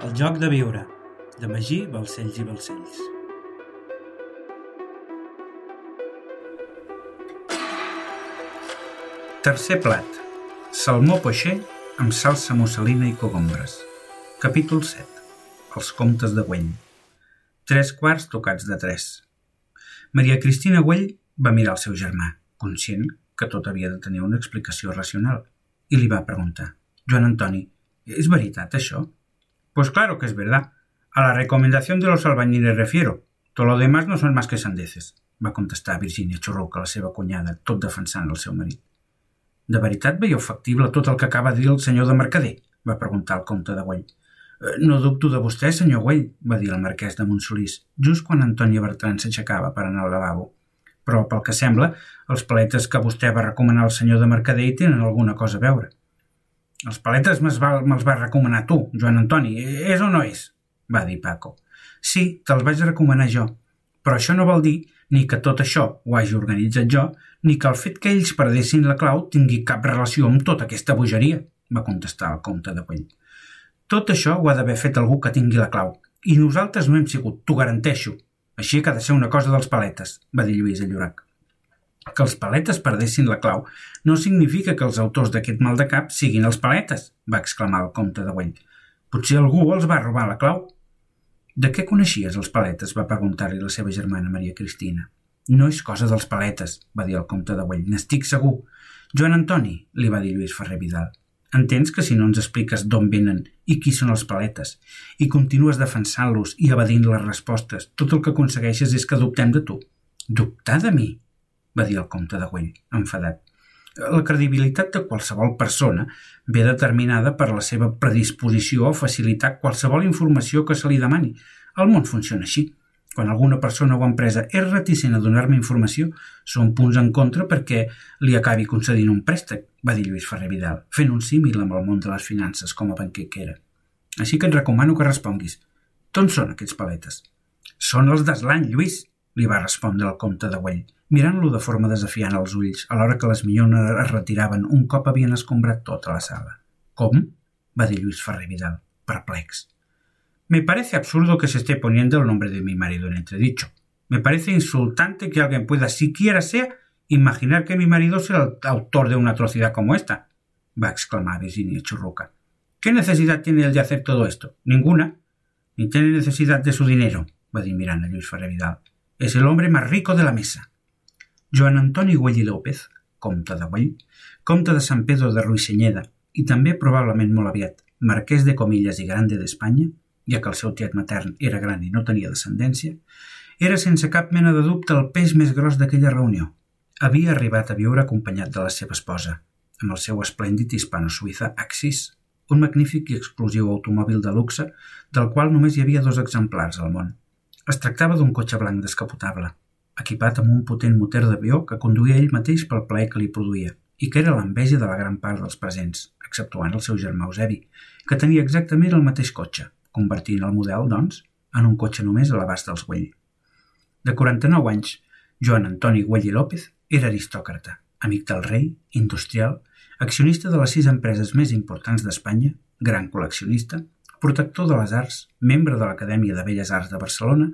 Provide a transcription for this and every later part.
El joc de viure, de Magí, Balcells i Balcells. Tercer plat. Salmó poixer amb salsa musselina i cogombres. Capítol 7. Els comtes de Güell. Tres quarts tocats de tres. Maria Cristina Güell va mirar el seu germà, conscient que tot havia de tenir una explicació racional, i li va preguntar. Joan Antoni, és veritat això? Pues claro que es verdad. A la recomendación de los albañiles refiero. Todo lo demás no son más que sandeces, va contestar Virginia Churruca, la seva cunyada, tot defensant el seu marit. De veritat veieu factible tot el que acaba de dir el senyor de Mercader? va preguntar el comte de Güell. Eh, no dubto de vostè, senyor Güell, va dir el marquès de Montsolís, just quan Antònia Bertran s'aixecava per anar al lavabo. Però, pel que sembla, els paletes que vostè va recomanar al senyor de Mercader hi tenen alguna cosa a veure. Els paletes me'ls va, me va recomanar tu, Joan Antoni. És o no és? va dir Paco. Sí, te'ls vaig recomanar jo, però això no vol dir ni que tot això ho hagi organitzat jo, ni que el fet que ells perdessin la clau tingui cap relació amb tota aquesta bogeria, va contestar el comte de Güell. Tot això ho ha d'haver fet algú que tingui la clau, i nosaltres no hem sigut, t'ho garanteixo. Així que ha de ser una cosa dels paletes, va dir Lluís Llorac. Que els paletes perdessin la clau no significa que els autors d'aquest mal de cap siguin els paletes, va exclamar el comte de Güell. Potser algú els va robar la clau. De què coneixies els paletes? va preguntar-li la seva germana Maria Cristina. No és cosa dels paletes, va dir el comte de Güell, n'estic segur. Joan Antoni, li va dir Lluís Ferrer Vidal, entens que si no ens expliques d'on venen i qui són els paletes i continues defensant-los i evadint les respostes, tot el que aconsegueixes és que dubtem de tu. Dubtar de mi? Va dir el comte de Güell, enfadat. La credibilitat de qualsevol persona ve determinada per la seva predisposició a facilitar qualsevol informació que se li demani. El món funciona així. Quan alguna persona o empresa és reticent a donar-me informació, són punts en contra perquè li acabi concedint un préstec, va dir Lluís Ferrer Vidal, fent un símil amb el món de les finances com a banquer que era. Així que et recomano que responguis. D'on són aquests paletes? Són els d'Eslany, Lluís, li va respondre el comte de Güell mirant-lo de forma desafiant als ulls, alhora que les millones es retiraven un cop havien escombrat tota la sala. Com? va dir Lluís Ferrer Vidal, perplex. Me parece absurdo que se esté poniendo el nombre de mi marido en entredicho. Me parece insultante que alguien pueda, siquiera sea, imaginar que mi marido será el autor de una atrocidad como esta, va exclamar Virginia Churruca. ¿Qué necesidad tiene él de hacer todo esto? Ninguna. Ni tiene necesidad de su dinero, va dir mirant a Lluís Ferrer. Es el hombre más rico de la mesa. Joan Antoni Güell i López, comte de Güell, comte de Sant Pedro de Ruixenyeda i també, probablement molt aviat, marquès de Comillas i Grande d'Espanya, ja que el seu tiet matern era gran i no tenia descendència, era sense cap mena de dubte el peix més gros d'aquella reunió. Havia arribat a viure acompanyat de la seva esposa, amb el seu esplèndid hispano-suïssa Axis, un magnífic i exclusiu automòbil de luxe del qual només hi havia dos exemplars al món. Es tractava d'un cotxe blanc descapotable, equipat amb un potent motor d'avió que conduïa ell mateix pel plaer que li produïa i que era l'enveja de la gran part dels presents, exceptuant el seu germà Eusebi, que tenia exactament el mateix cotxe, convertint el model, doncs, en un cotxe només a l'abast dels Güell. De 49 anys, Joan Antoni Güell i López era aristòcrata, amic del rei, industrial, accionista de les sis empreses més importants d'Espanya, gran col·leccionista, protector de les arts, membre de l'Acadèmia de Belles Arts de Barcelona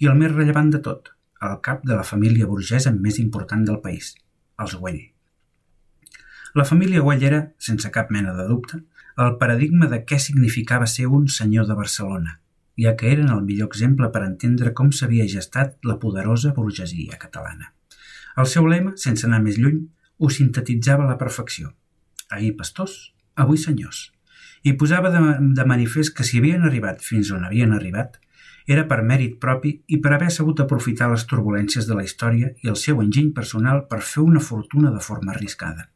i el més rellevant de tot, el cap de la família burgesa més important del país, els Güell. La família Güell era, sense cap mena de dubte, el paradigma de què significava ser un senyor de Barcelona, ja que eren el millor exemple per entendre com s'havia gestat la poderosa burgesia catalana. El seu lema, sense anar més lluny, ho sintetitzava a la perfecció. Ahir pastors, avui senyors. I posava de, de manifest que si havien arribat fins on havien arribat, era per mèrit propi i per haver sabut aprofitar les turbulències de la història i el seu enginy personal per fer una fortuna de forma arriscada.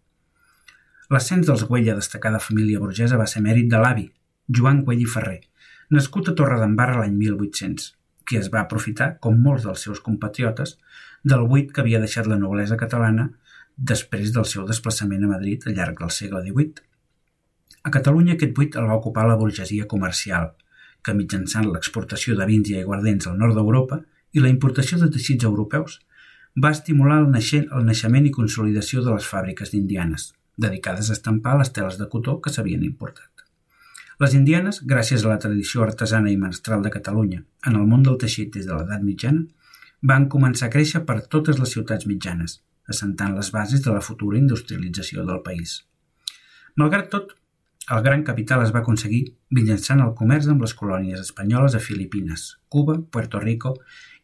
L'ascens dels Güell a destacada família burgesa va ser mèrit de l'avi, Joan Güell i Ferrer, nascut a Torredembarra l'any 1800, qui es va aprofitar, com molts dels seus compatriotes, del buit que havia deixat la noblesa catalana després del seu desplaçament a Madrid al llarg del segle XVIII. A Catalunya aquest buit el va ocupar la burgesia comercial, que mitjançant l'exportació de vins i aiguardents al nord d'Europa i la importació de teixits europeus, va estimular el, naixent, el naixement i consolidació de les fàbriques d'indianes, dedicades a estampar les teles de cotó que s'havien importat. Les indianes, gràcies a la tradició artesana i menestral de Catalunya en el món del teixit des de l'edat mitjana, van començar a créixer per totes les ciutats mitjanes, assentant les bases de la futura industrialització del país. Malgrat tot, el gran capital es va aconseguir mitjançant el comerç amb les colònies espanyoles a Filipines, Cuba, Puerto Rico,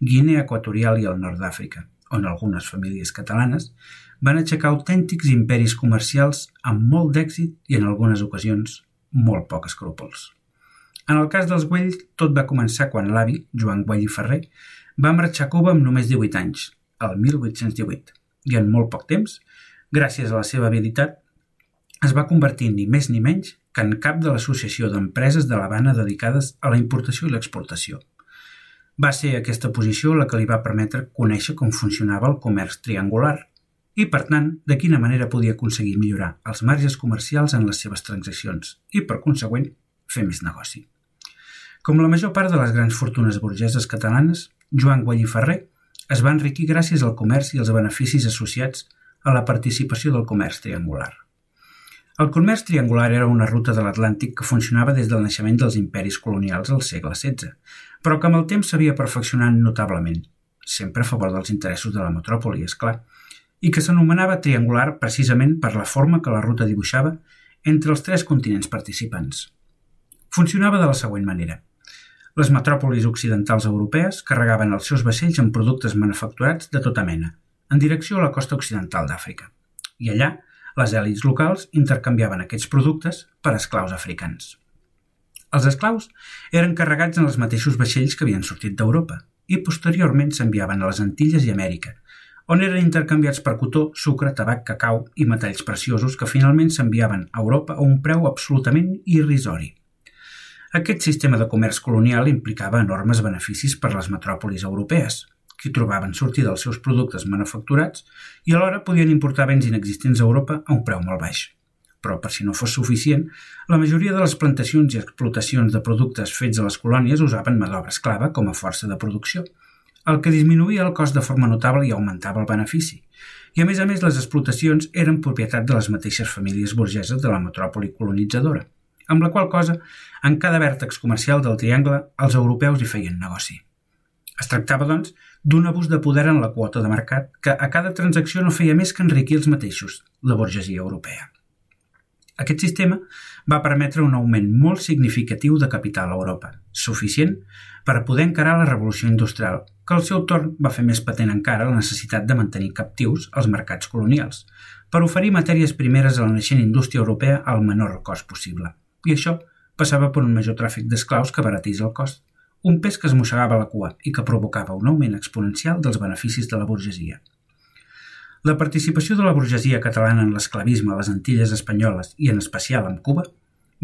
Guinea Equatorial i el nord d'Àfrica, on algunes famílies catalanes van aixecar autèntics imperis comercials amb molt d'èxit i en algunes ocasions molt poc escrúpols. En el cas dels Güell, tot va començar quan l'avi, Joan Güell i Ferrer, va marxar a Cuba amb només 18 anys, el 1818, i en molt poc temps, gràcies a la seva habilitat, es va convertir ni més ni menys que en cap de l'associació d'empreses de l'Havana dedicades a la importació i l'exportació. Va ser aquesta posició la que li va permetre conèixer com funcionava el comerç triangular i, per tant, de quina manera podia aconseguir millorar els marges comercials en les seves transaccions i, per consegüent, fer més negoci. Com la major part de les grans fortunes burgeses catalanes, Joan Guall i Ferrer es va enriquir gràcies al comerç i als beneficis associats a la participació del comerç triangular. El comerç triangular era una ruta de l'Atlàntic que funcionava des del naixement dels imperis colonials al segle XVI, però que amb el temps s'havia perfeccionat notablement, sempre a favor dels interessos de la metròpoli, és clar, i que s'anomenava triangular precisament per la forma que la ruta dibuixava entre els tres continents participants. Funcionava de la següent manera. Les metròpolis occidentals europees carregaven els seus vaixells amb productes manufacturats de tota mena, en direcció a la costa occidental d'Àfrica. I allà, les èlits locals intercanviaven aquests productes per esclaus africans. Els esclaus eren carregats en els mateixos vaixells que havien sortit d'Europa i posteriorment s'enviaven a les Antilles i Amèrica, on eren intercanviats per cotó, sucre, tabac, cacau i metalls preciosos que finalment s'enviaven a Europa a un preu absolutament irrisori. Aquest sistema de comerç colonial implicava enormes beneficis per les metròpolis europees, que trobaven sortir dels seus productes manufacturats i alhora podien importar béns inexistents a Europa a un preu molt baix. Però, per si no fos suficient, la majoria de les plantacions i explotacions de productes fets a les colònies usaven mà d'obra esclava com a força de producció, el que disminuïa el cost de forma notable i augmentava el benefici. I a més a més les explotacions eren propietat de les mateixes famílies burgeses de la metròpoli colonitzadora, amb la qual cosa, en cada vèrtex comercial del triangle, els europeus hi feien negoci. Es tractava, doncs, d'un abús de poder en la quota de mercat que a cada transacció no feia més que enriquir els mateixos, la burgesia europea. Aquest sistema va permetre un augment molt significatiu de capital a Europa, suficient per poder encarar la revolució industrial, que al seu torn va fer més patent encara la necessitat de mantenir captius els mercats colonials, per oferir matèries primeres a la naixent indústria europea al menor cost possible. I això passava per un major tràfic d'esclaus que baratís el cost un pes que es mossegava la cua i que provocava un augment exponencial dels beneficis de la burgesia. La participació de la burgesia catalana en l'esclavisme a les Antilles espanyoles i en especial amb Cuba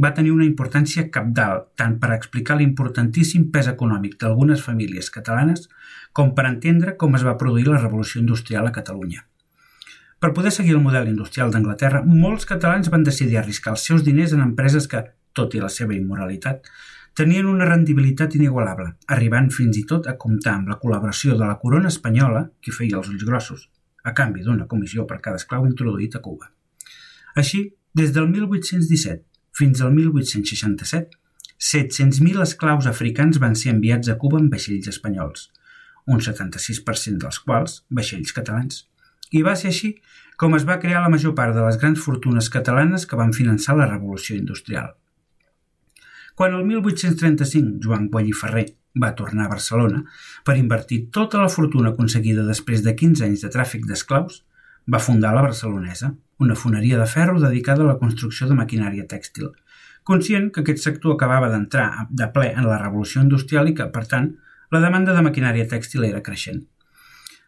va tenir una importància capdal tant per explicar l'importantíssim pes econòmic d'algunes famílies catalanes com per entendre com es va produir la revolució industrial a Catalunya. Per poder seguir el model industrial d'Anglaterra, molts catalans van decidir arriscar els seus diners en empreses que, tot i la seva immoralitat, tenien una rendibilitat inigualable, arribant fins i tot a comptar amb la col·laboració de la corona espanyola, qui feia els ulls grossos, a canvi d'una comissió per cada esclau introduït a Cuba. Així, des del 1817 fins al 1867, 700.000 esclaus africans van ser enviats a Cuba amb vaixells espanyols, un 76% dels quals vaixells catalans. I va ser així com es va crear la major part de les grans fortunes catalanes que van finançar la revolució industrial. Quan el 1835 Joan Guall i Ferrer va tornar a Barcelona per invertir tota la fortuna aconseguida després de 15 anys de tràfic d'esclaus, va fundar la Barcelonesa, una foneria de ferro dedicada a la construcció de maquinària tèxtil, conscient que aquest sector acabava d'entrar de ple en la revolució industrial i que, per tant, la demanda de maquinària tèxtil era creixent.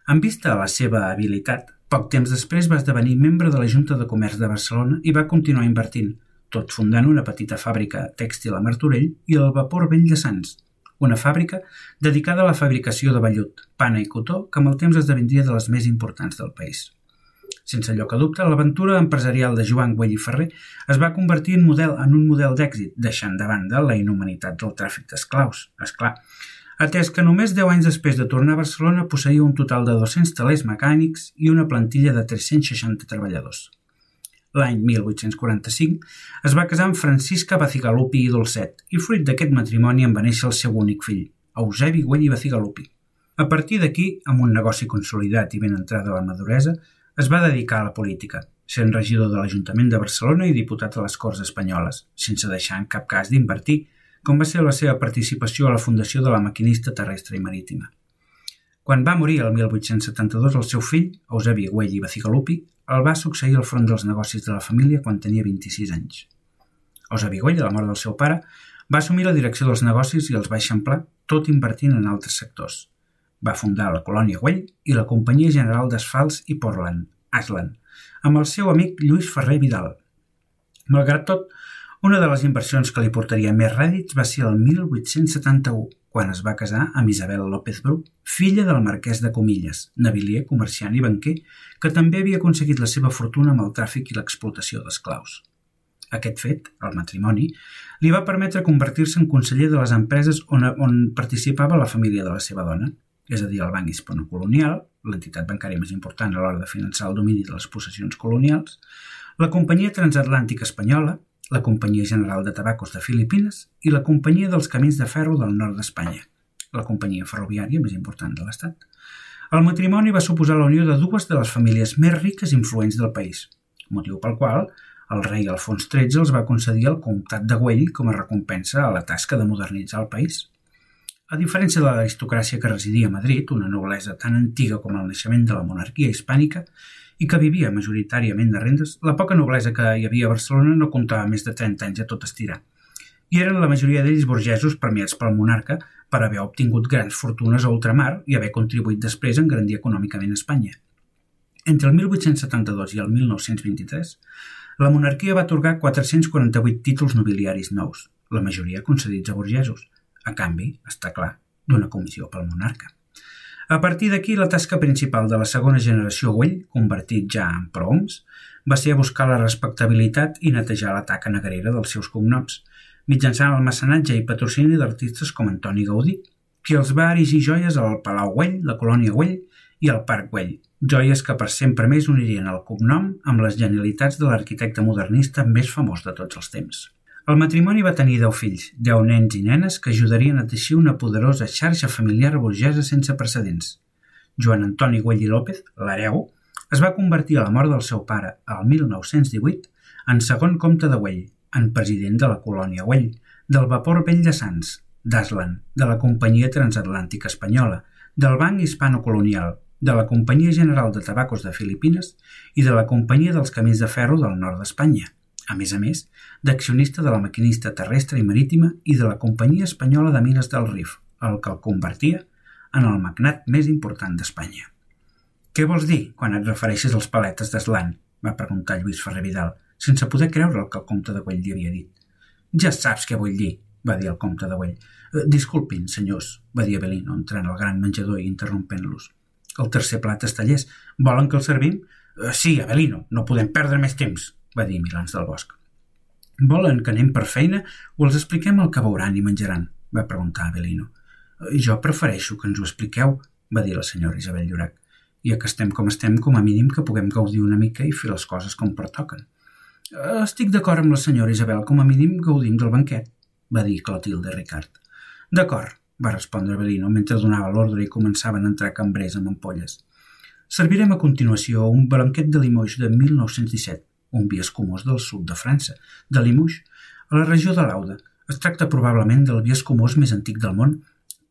En vista a la seva habilitat, poc temps després va esdevenir membre de la Junta de Comerç de Barcelona i va continuar invertint, tot fundant una petita fàbrica tèxtil a Martorell i el Vapor Vell de Sants, una fàbrica dedicada a la fabricació de vellut, pana i cotó que amb el temps esdevindria de les més importants del país. Sense lloc a dubte, l'aventura empresarial de Joan Güell i Ferrer es va convertir en, model, en un model d'èxit, deixant de banda la inhumanitat del tràfic d'esclaus, és clar, atès que només 10 anys després de tornar a Barcelona posseïa un total de 200 talers mecànics i una plantilla de 360 treballadors. L'any 1845, es va casar amb Francisca Bacigalupi i Dolcet i fruit d'aquest matrimoni en va néixer el seu únic fill, Eusebi Güell i Bacigalupi. A partir d'aquí, amb un negoci consolidat i ben entrada a la maduresa, es va dedicar a la política, sent regidor de l'Ajuntament de Barcelona i diputat a les Corts Espanyoles, sense deixar en cap cas d'invertir, com va ser la seva participació a la fundació de la maquinista terrestre i marítima. Quan va morir el 1872 el seu fill, Eusebi Güell i Bacigalupi, el va succeir al front dels negocis de la família quan tenia 26 anys. Eusebi Güell, a la mort del seu pare, va assumir la direcció dels negocis i els va eixamplar, tot invertint en altres sectors. Va fundar la colònia Güell i la Companyia General d'Asfalts i Portland, Aslan, amb el seu amic Lluís Ferrer Vidal. Malgrat tot, una de les inversions que li portaria més rèdits va ser el 1871, quan es va casar amb Isabel López Bru, filla del marquès de Comilles, navilier, comerciant i banquer, que també havia aconseguit la seva fortuna amb el tràfic i l'explotació d'esclaus. Aquest fet, el matrimoni, li va permetre convertir-se en conseller de les empreses on, on participava la família de la seva dona, és a dir, el Banc Hispanocolonial, l'entitat bancària més important a l'hora de finançar el domini de les possessions colonials, la Companyia Transatlàntica Espanyola, la Companyia General de Tabacos de Filipines i la Companyia dels Camins de Ferro del nord d'Espanya, la companyia ferroviària més important de l'Estat. El matrimoni va suposar la unió de dues de les famílies més riques i influents del país, motiu pel qual el rei Alfons XIII els va concedir el comtat de Güell com a recompensa a la tasca de modernitzar el país. A diferència de l'aristocràcia que residia a Madrid, una noblesa tan antiga com el naixement de la monarquia hispànica, i que vivia majoritàriament de rendes, la poca noblesa que hi havia a Barcelona no comptava més de 30 anys a tot estirar. I eren la majoria d'ells burgesos premiats pel monarca per haver obtingut grans fortunes a ultramar i haver contribuït després a engrandir econòmicament Espanya. Entre el 1872 i el 1923, la monarquia va atorgar 448 títols nobiliaris nous, la majoria concedits a burgesos, a canvi, està clar, d'una comissió pel monarca. A partir d'aquí, la tasca principal de la segona generació Güell, convertit ja en prohoms, va ser a buscar la respectabilitat i netejar la taca negrera dels seus cognoms, mitjançant el mecenatge i patrocini d'artistes com Antoni Gaudí, qui els va erigir joies al Palau Güell, la Colònia Güell i al Parc Güell, joies que per sempre més unirien el cognom amb les genialitats de l'arquitecte modernista més famós de tots els temps. El matrimoni va tenir deu fills, deu nens i nenes que ajudarien a teixir una poderosa xarxa familiar burgesa sense precedents. Joan Antoni Güell i López, l'hereu, es va convertir a la mort del seu pare, al 1918, en segon comte de Güell, en president de la colònia Güell, del vapor Vell de Sants, d'Aslan, de la Companyia Transatlàntica Espanyola, del Banc Hispano-Colonial, de la Companyia General de Tabacos de Filipines i de la Companyia dels Camins de Ferro del nord d'Espanya a més a més, d'accionista de la maquinista terrestre i marítima i de la Companyia Espanyola de Mines del Rif, el que el convertia en el magnat més important d'Espanya. «Què vols dir quan et refereixes als paletes d'Eslan?», va preguntar Lluís Ferrer Vidal, sense poder creure el que el comte de Güell li havia dit. «Ja saps què vull dir», va dir el comte de Güell. Eh, «Disculpin, senyors», va dir Avelino, entrant al gran menjador i interrompent-los. «El tercer plat està llest. Volen que el servim?» eh, «Sí, Avelino, no podem perdre més temps», va dir Milans del Bosc. Volen que anem per feina o els expliquem el que veuran i menjaran? va preguntar Avelino. Jo prefereixo que ens ho expliqueu, va dir la senyora Isabel Llorac. Ja que estem com estem, com a mínim que puguem gaudir una mica i fer les coses com pertoquen. Estic d'acord amb la senyora Isabel, com a mínim gaudim del banquet, va dir Clotilde Ricard. D'acord, va respondre Avelino mentre donava l'ordre i començaven a entrar cambrers amb ampolles. Servirem a continuació un banquet de Limoix de 1917, un vi escumós del sud de França, de Limoux, a la regió de l'Auda. Es tracta probablement del vi escumós més antic del món.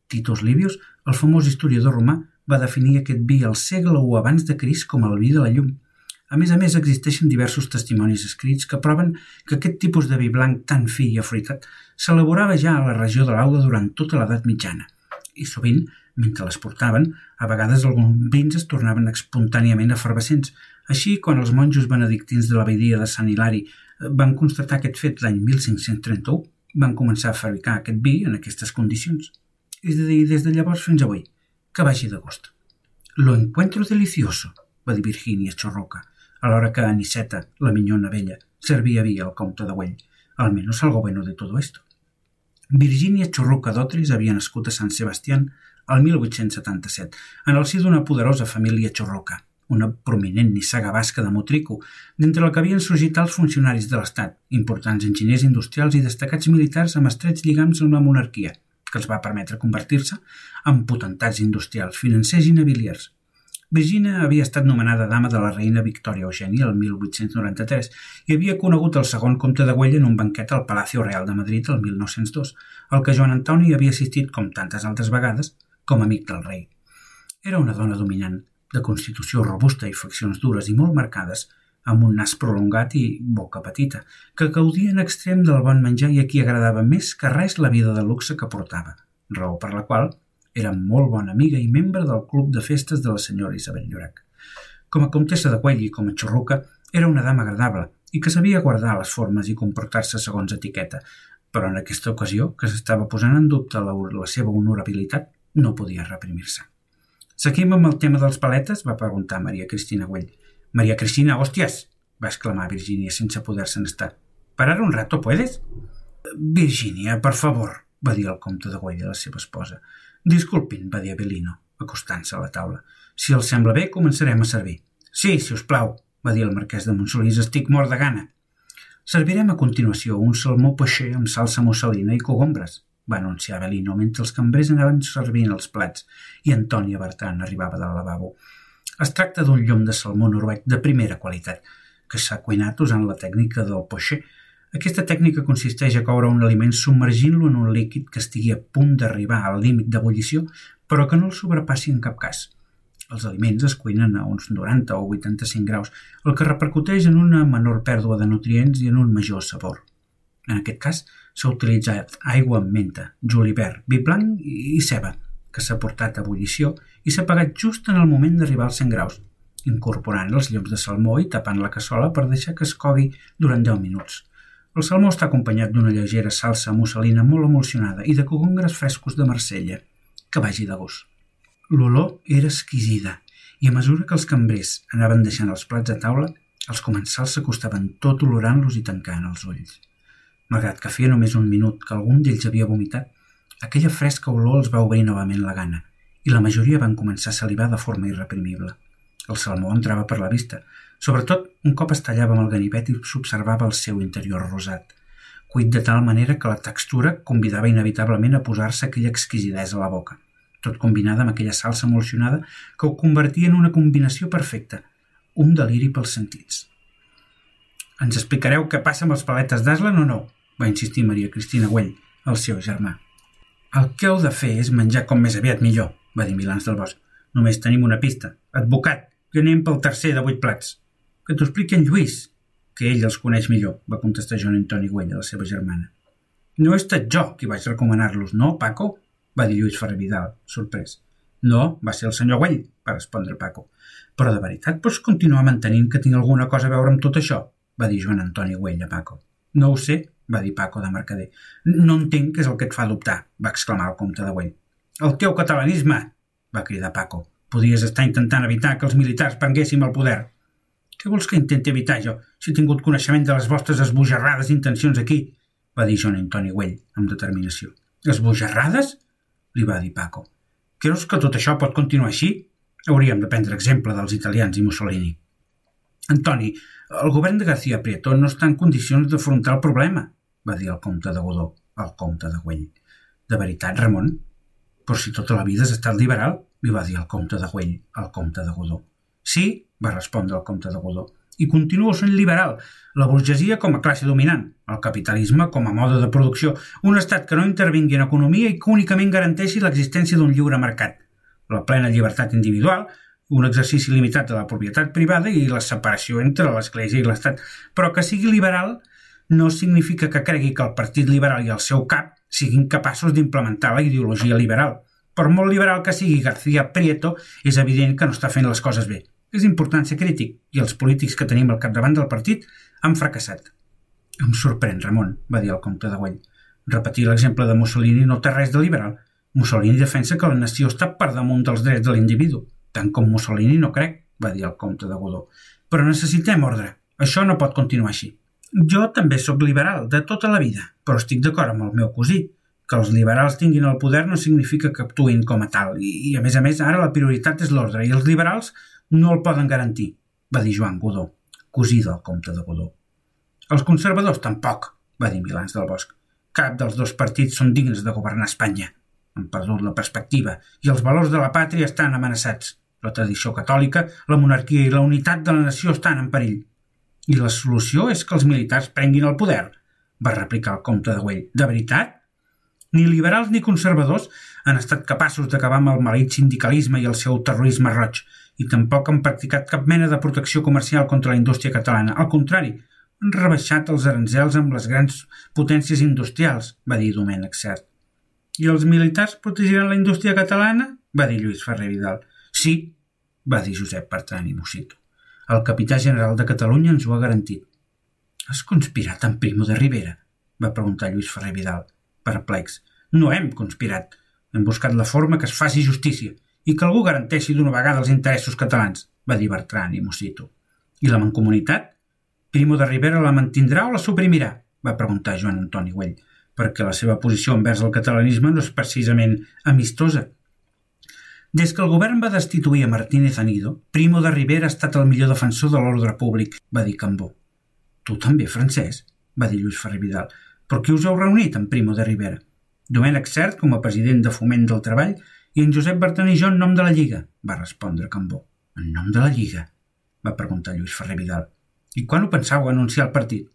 Titus Livius, el famós historiador romà, va definir aquest vi al segle I abans de Crist com el vi de la llum. A més a més, existeixen diversos testimonis escrits que proven que aquest tipus de vi blanc tan fi i afruitat s'elaborava ja a la regió de l'Auda durant tota l'edat mitjana i sovint, mentre les portaven, a vegades alguns vins es tornaven espontàniament efervescents, així, quan els monjos benedictins de l'abadia de Sant Hilari eh, van constatar aquest fet l'any 1531, van començar a fabricar aquest vi en aquestes condicions. És a dir, des de llavors fins avui, que vagi d'agost. Lo encuentro delicioso, va dir Virginia Chorroca, alhora que Aniseta, la minyona vella, servia vi al comte de Güell. Almenys algo bueno de todo esto. Virginia Chorroca d'Otris havia nascut a Sant Sebastián el 1877, en el si d'una poderosa família xorroca una prominent nissaga basca de Motrico, d'entre la que havien sorgit els funcionaris de l'Estat, importants enginyers industrials i destacats militars amb estrets lligams amb la monarquia, que els va permetre convertir-se en potentats industrials, financers i naviliers. Virginia havia estat nomenada dama de la reina Victòria Eugènia el 1893 i havia conegut el segon comte de Güell en un banquet al Palacio Real de Madrid el 1902, al que Joan Antoni havia assistit, com tantes altres vegades, com amic del rei. Era una dona dominant, de constitució robusta i faccions dures i molt marcades, amb un nas prolongat i boca petita, que gaudia en extrem del bon menjar i a qui agradava més que res la vida de luxe que portava, raó per la qual era molt bona amiga i membre del club de festes de la senyora Isabel Llorac. Com a comtessa de Cuell i com a xorruca, era una dama agradable i que sabia guardar les formes i comportar-se segons etiqueta, però en aquesta ocasió, que s'estava posant en dubte la, la seva honorabilitat, no podia reprimir-se. Seguim amb el tema dels paletes? va preguntar Maria Cristina Güell. Maria Cristina, hòsties! va exclamar Virginia sense poder-se'n estar. Parar un rato, puedes? Virginia, per favor, va dir el comte de Güell a la seva esposa. Disculpin, va dir Abelino, acostant-se a la taula. Si els sembla bé, començarem a servir. Sí, si us plau, va dir el marquès de Montsolís, estic mort de gana. Servirem a continuació un salmó peixer amb salsa musselina i cogombres va anunciar Belino mentre els cambrers anaven servint els plats i Antònia Bertran arribava del lavabo. Es tracta d'un llom de salmó noruec de primera qualitat, que s'ha cuinat usant la tècnica del pocher. Aquesta tècnica consisteix a coure un aliment submergint-lo en un líquid que estigui a punt d'arribar al límit d'ebullició, però que no el sobrepassi en cap cas. Els aliments es cuinen a uns 90 o 85 graus, el que repercuteix en una menor pèrdua de nutrients i en un major sabor. En aquest cas, s'ha utilitzat aigua amb menta, julivert, vi blanc i ceba, que s'ha portat a ebullició i s'ha apagat just en el moment d'arribar als 100 graus, incorporant els lloms de salmó i tapant la cassola per deixar que es cogui durant 10 minuts. El salmó està acompanyat d'una lleugera salsa musselina molt emulsionada i de cogongres frescos de Marsella, que vagi de gust. L'olor era exquisida i a mesura que els cambrers anaven deixant els plats a taula, els comensals s'acostaven tot olorant-los i tancant els ulls. Malgrat que feia només un minut que algun d'ells havia vomitat, aquella fresca olor els va obrir novament la gana i la majoria van començar a salivar de forma irreprimible. El salmó entrava per la vista, sobretot un cop es tallava amb el ganivet i s'observava el seu interior rosat, cuit de tal manera que la textura convidava inevitablement a posar-se aquella exquisidesa a la boca, tot combinada amb aquella salsa emulsionada que ho convertia en una combinació perfecta, un deliri pels sentits. Ens explicareu què passa amb els paletes d'Aslan o no? Va insistir Maria Cristina Güell, el seu germà. El que heu de fer és menjar com més aviat millor, va dir Milans del Bosc. Només tenim una pista. Advocat, que anem pel tercer de vuit plats. Que t'ho expliqui en Lluís, que ell els coneix millor, va contestar Joan Antoni Güell a la seva germana. No he estat jo qui vaig recomanar-los, no, Paco? va dir Lluís Ferrer Vidal, sorprès. No, va ser el senyor Güell, va respondre Paco. Però de veritat pots continuar mantenint que tinc alguna cosa a veure amb tot això? va dir Joan Antoni Güell a Paco. No ho sé, va dir Paco de Mercader. No entenc què és el que et fa dubtar, va exclamar el comte de Güell. El teu catalanisme, va cridar Paco. Podies estar intentant evitar que els militars prenguéssim el poder. Què vols que intenti evitar jo, si he tingut coneixement de les vostres esbojarrades intencions aquí? va dir Joan Antoni Güell, amb determinació. Esbojarrades? li va dir Paco. Creus que tot això pot continuar així? Hauríem de prendre exemple dels italians i Mussolini. Antoni, el govern de García Prieto no està en condicions d'afrontar el problema, va dir el comte de Godó, el comte de Güell. De veritat, Ramon? Però si tota la vida has estat liberal, li va dir el comte de Güell, el comte de Godó. Sí, va respondre el comte de Godó, i continuo sent liberal. La burgesia com a classe dominant, el capitalisme com a mode de producció, un estat que no intervingui en economia i que únicament garanteixi l'existència d'un lliure mercat, la plena llibertat individual, un exercici limitat de la propietat privada i la separació entre l'Església i l'Estat, però que sigui liberal no significa que cregui que el Partit Liberal i el seu cap siguin capaços d'implementar la ideologia liberal. Per molt liberal que sigui García Prieto, és evident que no està fent les coses bé. És important ser crític, i els polítics que tenim al capdavant del partit han fracassat. Em sorprèn, Ramon, va dir el comte de Güell. Repetir l'exemple de Mussolini no té res de liberal. Mussolini defensa que la nació està per damunt dels drets de l'individu. Tant com Mussolini no crec, va dir el comte de Godó. Però necessitem ordre. Això no pot continuar així. Jo també sóc liberal, de tota la vida, però estic d'acord amb el meu cosí, Que els liberals tinguin el poder no significa que actuïn com a tal, i, i a més a més ara la prioritat és l'ordre, i els liberals no el poden garantir, va dir Joan Godó, cosí del comte de Godó. Els conservadors tampoc, va dir Milans del Bosc. Cap dels dos partits són dignes de governar Espanya. Han perdut la perspectiva i els valors de la pàtria estan amenaçats. La tradició catòlica, la monarquia i la unitat de la nació estan en perill. I la solució és que els militars prenguin el poder, va replicar el comte de Güell. De veritat? Ni liberals ni conservadors han estat capaços d'acabar amb el maleït sindicalisme i el seu terrorisme roig, i tampoc han practicat cap mena de protecció comercial contra la indústria catalana. Al contrari, han rebaixat els aranzels amb les grans potències industrials, va dir Domènec Cert. I els militars protegiran la indústria catalana? va dir Lluís Ferrer Vidal. Sí, va dir Josep Bertran i Mosito. El capità general de Catalunya ens ho ha garantit. Has conspirat amb Primo de Rivera? va preguntar Lluís Ferrer Vidal perplex. No hem conspirat. Hem buscat la forma que es faci justícia i que algú garanteixi d'una vegada els interessos catalans, va dir Bertran i Mosito. I la mancomunitat? Primo de Rivera la mantindrà o la suprimirà? va preguntar Joan Antoni Güell, perquè la seva posició envers el catalanisme no és precisament amistosa. Des que el govern va destituir a Martínez Anido, Primo de Rivera ha estat el millor defensor de l'ordre públic, va dir Cambó. Tu també, francès, va dir Lluís Ferrer Vidal, però qui us heu reunit amb Primo de Rivera? Domènec Cert com a president de Foment del Treball i en Josep Bertran i jo en nom de la Lliga, va respondre Cambó. En nom de la Lliga? va preguntar Lluís Ferrer Vidal. I quan ho pensau anunciar el partit?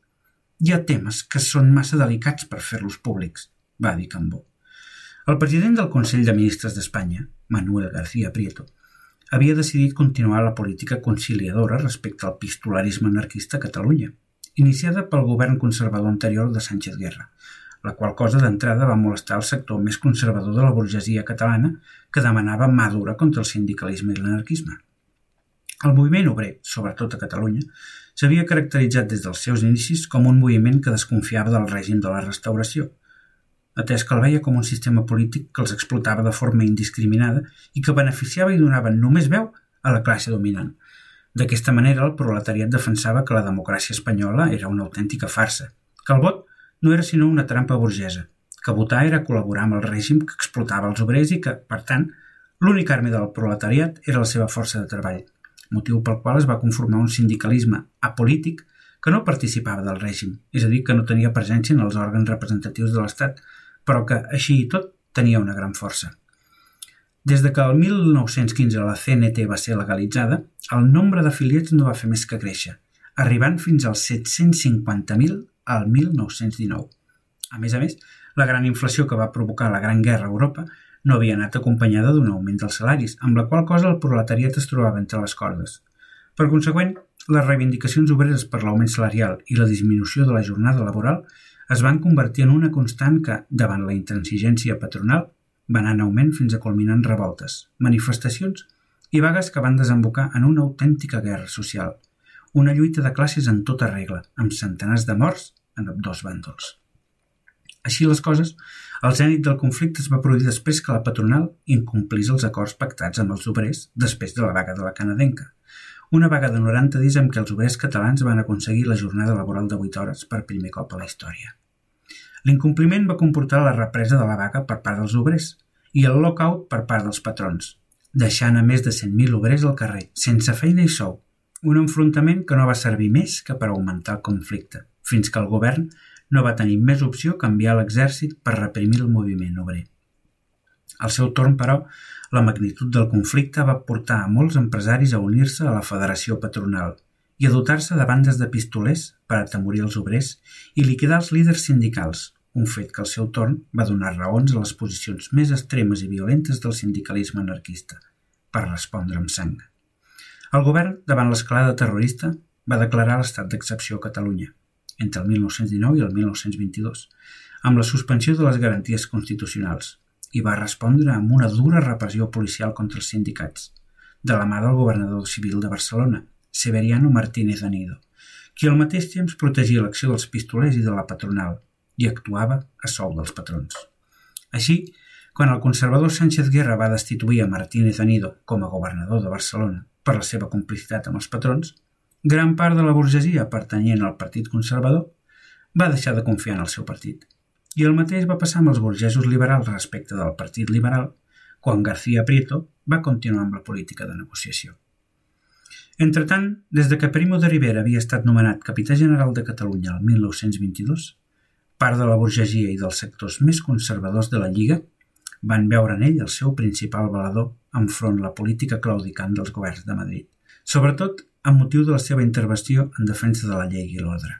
Hi ha temes que són massa delicats per fer-los públics, va dir Cambó. El president del Consell de Ministres d'Espanya, Manuel García Prieto, havia decidit continuar la política conciliadora respecte al pistolarisme anarquista a Catalunya iniciada pel govern conservador anterior de Sánchez Guerra, la qual cosa d'entrada va molestar el sector més conservador de la burgesia catalana que demanava mà dura contra el sindicalisme i l'anarquisme. El moviment obrer, sobretot a Catalunya, s'havia caracteritzat des dels seus inicis com un moviment que desconfiava del règim de la restauració, atès que el veia com un sistema polític que els explotava de forma indiscriminada i que beneficiava i donava només veu a la classe dominant, D'aquesta manera, el proletariat defensava que la democràcia espanyola era una autèntica farsa, que el vot no era sinó una trampa burgesa, que votar era col·laborar amb el règim que explotava els obrers i que, per tant, l'únic arma del proletariat era la seva força de treball, motiu pel qual es va conformar un sindicalisme apolític que no participava del règim, és a dir, que no tenia presència en els òrgans representatius de l'Estat, però que, així i tot, tenia una gran força. Des de que el 1915 la CNT va ser legalitzada, el nombre d'afiliats no va fer més que créixer, arribant fins als 750.000 al 1919. A més a més, la gran inflació que va provocar la Gran Guerra a Europa no havia anat acompanyada d'un augment dels salaris, amb la qual cosa el proletariat es trobava entre les cordes. Per conseqüent, les reivindicacions obreres per l'augment salarial i la disminució de la jornada laboral es van convertir en una constant que, davant la intransigència patronal, va anar en augment fins a culminar en revoltes, manifestacions i vagues que van desembocar en una autèntica guerra social, una lluita de classes en tota regla, amb centenars de morts en dos bàndols. Així les coses, el zènit del conflicte es va produir després que la patronal incomplís els acords pactats amb els obrers després de la vaga de la canadenca, una vaga de 90 dies amb què els obrers catalans van aconseguir la jornada laboral de 8 hores per primer cop a la història. L'incompliment va comportar la represa de la vaga per part dels obrers i el lockout per part dels patrons, deixant a més de 100.000 obrers al carrer, sense feina i sou. Un enfrontament que no va servir més que per augmentar el conflicte, fins que el govern no va tenir més opció que enviar l'exèrcit per reprimir el moviment obrer. Al seu torn, però, la magnitud del conflicte va portar a molts empresaris a unir-se a la federació patronal i a dotar-se de bandes de pistolers per atemorir els obrers i liquidar els líders sindicals, un fet que al seu torn va donar raons a les posicions més extremes i violentes del sindicalisme anarquista, per respondre amb sang. El govern, davant l'escalada terrorista, va declarar l'estat d'excepció a Catalunya, entre el 1919 i el 1922, amb la suspensió de les garanties constitucionals, i va respondre amb una dura repressió policial contra els sindicats, de la mà del governador civil de Barcelona, Severiano Martínez Anido, qui al mateix temps protegia l'acció dels pistolers i de la patronal i actuava a sou dels patrons. Així, quan el conservador Sánchez Guerra va destituir a Martínez Anido com a governador de Barcelona per la seva complicitat amb els patrons, gran part de la burgesia pertanyent al Partit Conservador va deixar de confiar en el seu partit. I el mateix va passar amb els burgesos liberals respecte del Partit Liberal quan García Prieto va continuar amb la política de negociació. Entretant, des de que Primo de Rivera havia estat nomenat capità general de Catalunya el 1922, part de la burgesia i dels sectors més conservadors de la Lliga van veure en ell el seu principal valedor enfront la política claudicant dels governs de Madrid, sobretot amb motiu de la seva intervenció en defensa de la llei i l'ordre.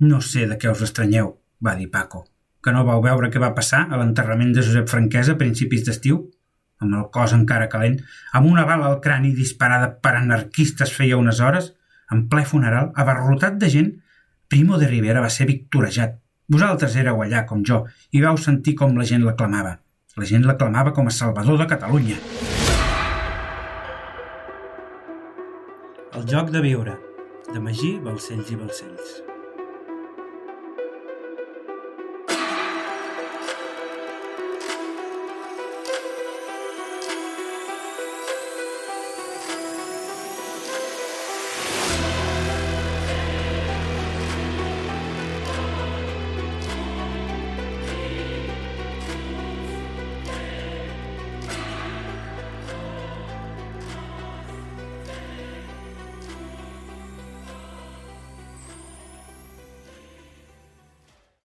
No sé de què us estranyeu, va dir Paco, que no vau veure què va passar a l'enterrament de Josep Franquesa a principis d'estiu? Amb el cos encara calent, amb una bala al crani disparada per anarquistes feia unes hores, en ple funeral, abarrotat de gent, Primo de Rivera va ser victorejat. Vosaltres éreu allà, com jo, i vau sentir com la gent l'aclamava. La gent l'aclamava com a salvador de Catalunya. El joc de viure, de Magí, Balcells i Balcells.